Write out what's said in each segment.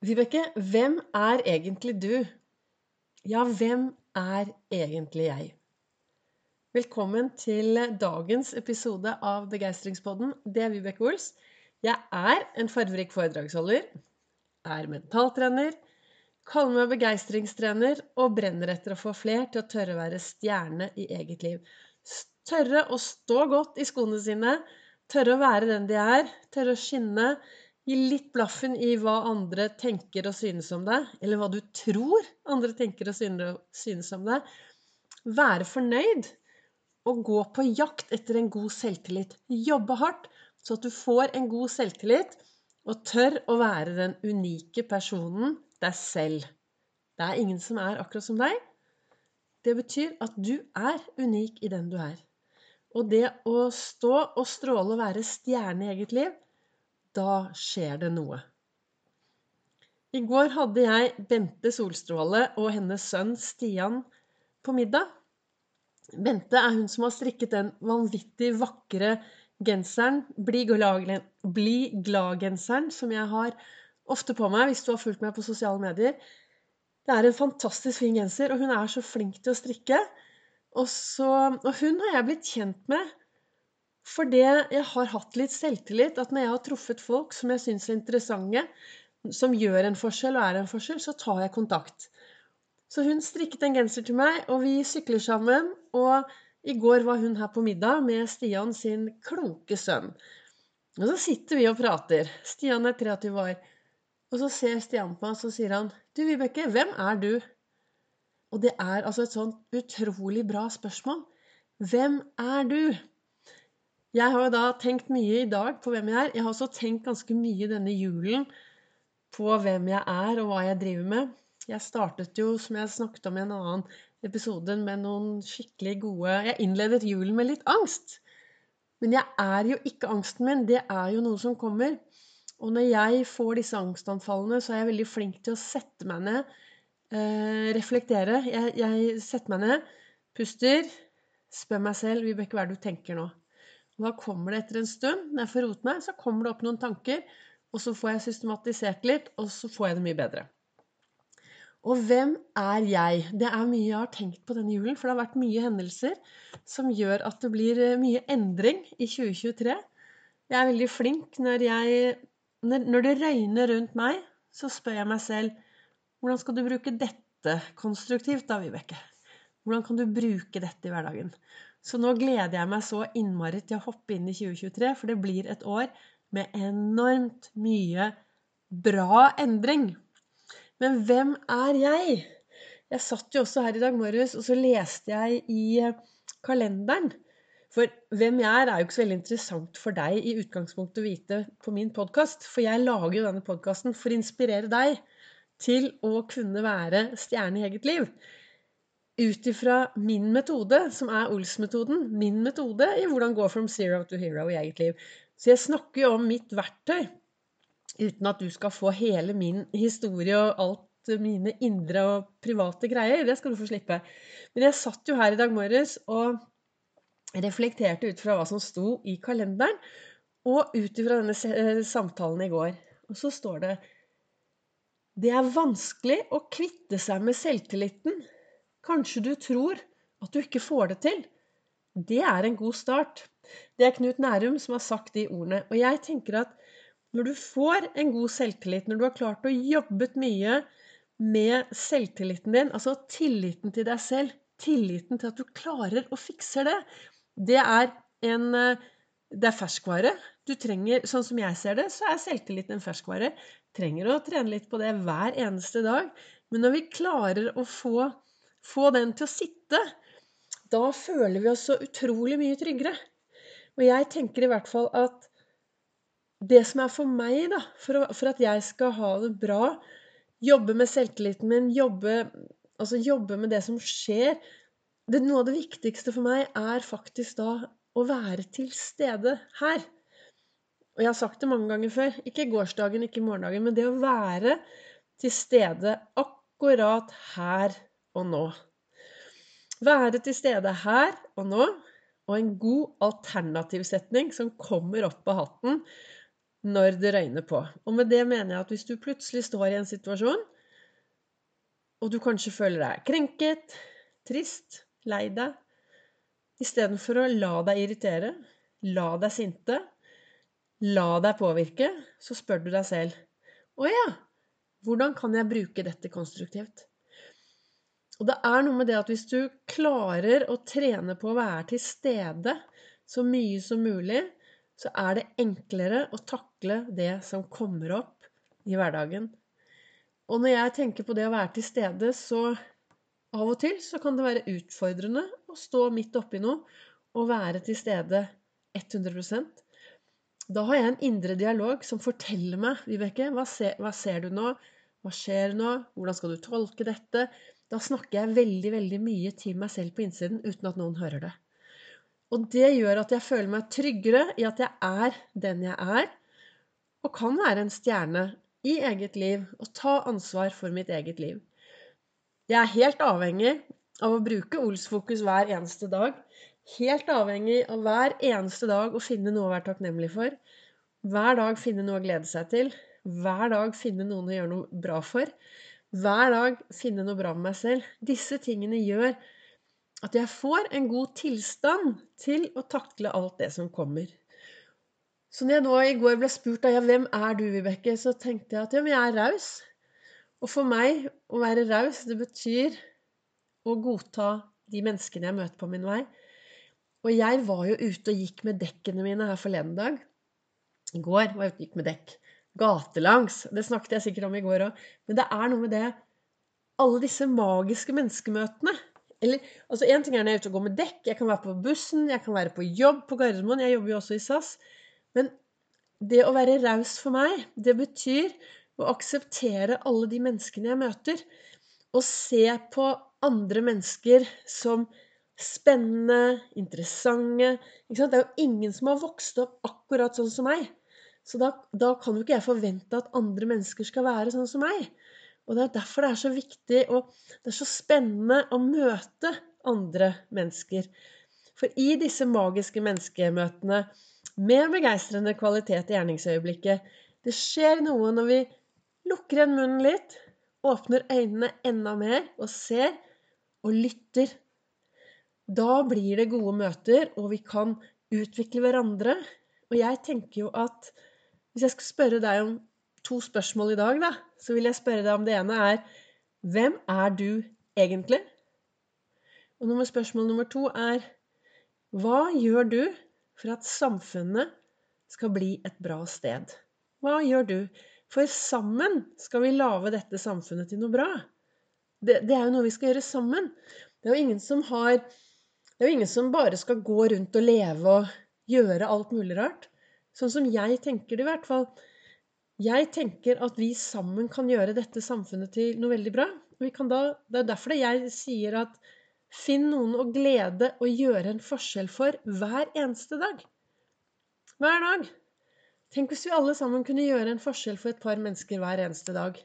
Vibeke, hvem er egentlig du? Ja, hvem er egentlig jeg? Velkommen til dagens episode av Begeistringspodden. Det er Vibeke Ols. Jeg er en farverik foredragsholder, er mentaltrener, kaller meg begeistringstrener og brenner etter å få fler til å tørre å være stjerne i eget liv. Tørre å stå godt i skoene sine, tørre å være den de er, tørre å skinne Gi litt blaffen i hva andre tenker og synes om deg, eller hva du tror andre tenker og synes om deg. Være fornøyd og gå på jakt etter en god selvtillit. Jobbe hardt så at du får en god selvtillit og tør å være den unike personen deg selv. Det er ingen som er akkurat som deg. Det betyr at du er unik i den du er. Og det å stå og stråle og være stjerne i eget liv, da skjer det noe. I går hadde jeg Bente Solstråle og hennes sønn Stian på middag. Bente er hun som har strikket den vanvittig vakre genseren, Bli glad-genseren, som jeg har ofte på meg hvis du har fulgt meg på sosiale medier. Det er en fantastisk fin genser, og hun er så flink til å strikke. Og, så, og hun har jeg blitt kjent med fordi jeg har hatt litt selvtillit. At når jeg har truffet folk som jeg syns er interessante, som gjør en forskjell og er en forskjell, så tar jeg kontakt. Så hun strikket en genser til meg, og vi sykler sammen. Og i går var hun her på middag med Stian sin kloke sønn. Og så sitter vi og prater. Stian er 23 år. Og så ser Stian på meg, og så sier han Du, Vibeke, hvem er du? Og det er altså et sånt utrolig bra spørsmål. Hvem er du? Jeg har jo da tenkt mye i dag på hvem jeg er. Jeg har også tenkt ganske mye denne julen på hvem jeg er, og hva jeg driver med. Jeg startet jo, som jeg snakket om i en annen episode, med noen skikkelig gode Jeg innledet julen med litt angst. Men jeg er jo ikke angsten min. Det er jo noe som kommer. Og når jeg får disse angstanfallene, så er jeg veldig flink til å sette meg ned, eh, reflektere. Jeg, jeg, setter meg ned, puster, spør meg selv Vibeke, hva er det du tenker nå? Og da kommer det etter en stund, når jeg får rotet meg, så kommer det opp noen tanker. Og så får jeg systematisert litt, og så får jeg det mye bedre. Og hvem er jeg? Det er mye jeg har tenkt på denne julen. For det har vært mye hendelser som gjør at det blir eh, mye endring i 2023. Jeg er veldig flink når jeg Når det regner rundt meg, så spør jeg meg selv hvordan skal du bruke dette konstruktivt, da, Vibeke? Hvordan kan du bruke dette i hverdagen? Så nå gleder jeg meg så innmari til å hoppe inn i 2023, for det blir et år med enormt mye bra endring. Men hvem er jeg? Jeg satt jo også her i dag morges, og så leste jeg i kalenderen. For hvem jeg er, er jo ikke så veldig interessant for deg i utgangspunktet å vite på min podkast. For jeg lager jo denne podkasten for å inspirere deg til å kunne være stjerne i eget liv ut ifra min metode, som er Ols-metoden, min metode i hvordan gå from zero to hero i eget liv. Så jeg snakker jo om mitt verktøy, uten at du skal få hele min historie og alt mine indre og private greier. Det skal du få slippe. Men jeg satt jo her i dag morges og reflekterte ut fra hva som sto i kalenderen, og ut ifra denne eh, samtalen i går. Og så står det Det er vanskelig å kvitte seg med selvtilliten Kanskje du tror at du ikke får det til. Det er en god start. Det er Knut Nærum som har sagt de ordene. Og jeg tenker at når du får en god selvtillit, når du har klart å jobbet mye med selvtilliten din, altså tilliten til deg selv, tilliten til at du klarer å fikse det, det er en det er ferskvare. Du trenger, Sånn som jeg ser det, så er selvtillit en ferskvare. Trenger å trene litt på det hver eneste dag. Men når vi klarer å få få den til å sitte, da føler vi oss så utrolig mye tryggere. Og jeg tenker i hvert fall at det som er for meg, da, for, å, for at jeg skal ha det bra, jobbe med selvtilliten min, jobbe, altså jobbe med det som skjer det, Noe av det viktigste for meg er faktisk da å være til stede her. Og jeg har sagt det mange ganger før. Ikke gårsdagen, ikke morgendagen, men det å være til stede akkurat her og nå. Være til stede her og nå, og en god alternativsetning som kommer opp av hatten når det røyner på. Og med det mener jeg at hvis du plutselig står i en situasjon, og du kanskje føler deg krenket, trist, lei deg, istedenfor å la deg irritere, la deg sinte, la deg påvirke, så spør du deg selv Å ja, hvordan kan jeg bruke dette konstruktivt? Og det er noe med det at hvis du klarer å trene på å være til stede så mye som mulig, så er det enklere å takle det som kommer opp i hverdagen. Og når jeg tenker på det å være til stede, så av og til så kan det være utfordrende å stå midt oppi noe og være til stede 100% Da har jeg en indre dialog som forteller meg Vibeke, hva, ser, hva ser du nå? Hva skjer nå? Hvordan skal du tolke dette? Da snakker jeg veldig, veldig mye til meg selv på innsiden uten at noen hører det. Og det gjør at jeg føler meg tryggere i at jeg er den jeg er, og kan være en stjerne i eget liv og ta ansvar for mitt eget liv. Jeg er helt avhengig av å bruke Ols-fokus hver eneste dag. Helt avhengig av hver eneste dag å finne noe å være takknemlig for. Hver dag finne noe å glede seg til. Hver dag finne noen å gjøre noe bra for. Hver dag finne noe bra med meg selv. Disse tingene gjør at jeg får en god tilstand til å takle alt det som kommer. Så når jeg nå i går ble spurt av ja, hvem er du, Vibeke, så tenkte jeg at ja, men jeg er raus. Og for meg å være raus, det betyr å godta de menneskene jeg møter på min vei. Og jeg var jo ute og gikk med dekkene mine her forleden dag. I går var jeg ute og gikk med dekk. Gatelangs. Det snakket jeg sikkert om i går òg. Men det er noe med det Alle disse magiske menneskemøtene eller, altså Én ting er når jeg er ute og går med dekk. Jeg kan være på bussen, jeg kan være på jobb på Gardermoen. Jeg jobber jo også i SAS. Men det å være raus for meg, det betyr å akseptere alle de menneskene jeg møter. Og se på andre mennesker som spennende, interessante. Det er jo ingen som har vokst opp akkurat sånn som meg. Så da, da kan jo ikke jeg forvente at andre mennesker skal være sånn som meg. Og det er derfor det er så viktig og det er så spennende å møte andre mennesker. For i disse magiske menneskemøtene med begeistrende kvalitet i gjerningsøyeblikket Det skjer noe når vi lukker igjen munnen litt, åpner øynene enda mer og ser og lytter. Da blir det gode møter, og vi kan utvikle hverandre. Og jeg tenker jo at hvis jeg skal spørre deg om to spørsmål i dag, da, så vil jeg spørre deg om det ene er Hvem er du egentlig? Og nummer spørsmål nummer to er Hva gjør du for at samfunnet skal bli et bra sted? Hva gjør du? For sammen skal vi lage dette samfunnet til noe bra. Det, det, er jo noe vi skal gjøre sammen. Det er jo ingen som har Det er jo ingen som bare skal gå rundt og leve og gjøre alt mulig rart. Sånn som jeg tenker det, i hvert fall. Jeg tenker at vi sammen kan gjøre dette samfunnet til noe veldig bra. Da, det er derfor jeg sier at finn noen å glede og gjøre en forskjell for hver eneste dag. Hver dag. Tenk hvis vi alle sammen kunne gjøre en forskjell for et par mennesker hver eneste dag.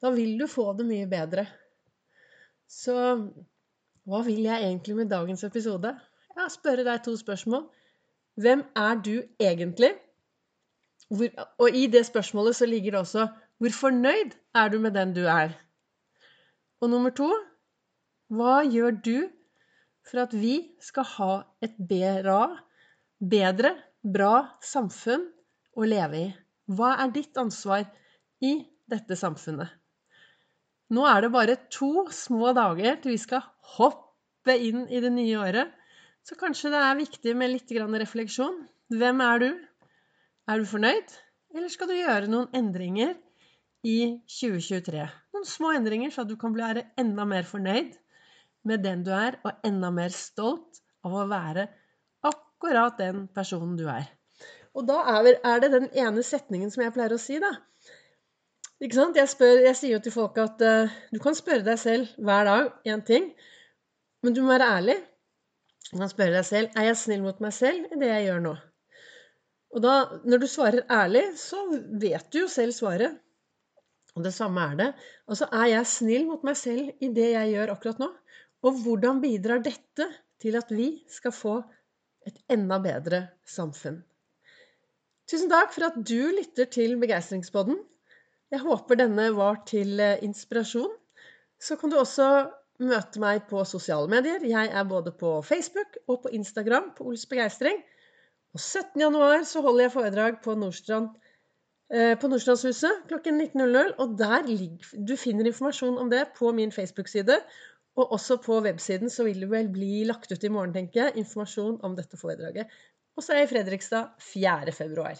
Da vil du få det mye bedre. Så hva vil jeg egentlig med dagens episode? Ja, spørre deg to spørsmål. Hvem er du egentlig? Hvor, og i det spørsmålet så ligger det også hvor fornøyd er du med den du er? Og nummer to hva gjør du for at vi skal ha et bra, bedre, bra samfunn å leve i? Hva er ditt ansvar i dette samfunnet? Nå er det bare to små dager til vi skal hoppe inn i det nye året. Så kanskje det er viktig med litt refleksjon. Hvem er du? Er du fornøyd, eller skal du gjøre noen endringer i 2023? Noen små endringer, så at du kan bli enda mer fornøyd med den du er, og enda mer stolt av å være akkurat den personen du er. Og da er det den ene setningen som jeg pleier å si, da. Ikke sant? Jeg, spør, jeg sier jo til folk at uh, du kan spørre deg selv hver dag én ting, men du må være ærlig. Du kan spørre deg selv er jeg snill mot meg selv i det jeg gjør nå. Og da, når du svarer ærlig, så vet du jo selv svaret. Og det samme er det. Altså, er jeg snill mot meg selv i det jeg gjør akkurat nå? Og hvordan bidrar dette til at vi skal få et enda bedre samfunn? Tusen takk for at du lytter til Begeistringspodden. Jeg håper denne var til eh, inspirasjon. Så kan du også møte meg på sosiale medier. Jeg er både på Facebook og på Instagram på Ols Begeistring. Og 17.1 så holder jeg foredrag på Nordstrand eh, på Nordstrandshuset klokken 19.00. Og der ligger, du finner informasjon om det på min Facebook-side. Og også på websiden så vil det vel bli lagt ut i morgen, tenker jeg, informasjon om dette foredraget. Og så er jeg i Fredrikstad 4. februar.